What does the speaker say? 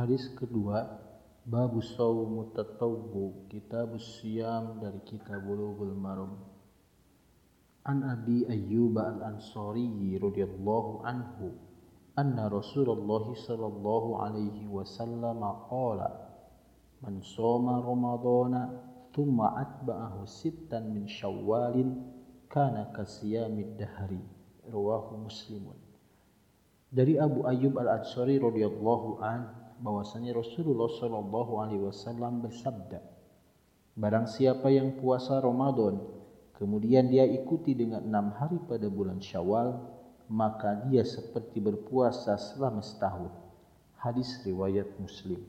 Hadis kedua Babu Sawmu Tatawwu Kitab Siyam dari Kitab Bulughul Maram. An Abi Ayyub Al-Ansari radhiyallahu anhu anna Rasulullah sallallahu alaihi wasallam qala Man shoma Ramadana thumma atba'ahu sittan min Syawal kana kasiyamid dahri. Rawahu Muslimun. Dari Abu Ayyub Al-Ansari radhiyallahu anhu bahwasanya Rasulullah Shallallahu alaihi wasallam bersabda Barang siapa yang puasa Ramadan kemudian dia ikuti dengan enam hari pada bulan Syawal maka dia seperti berpuasa selama setahun. Hadis riwayat Muslim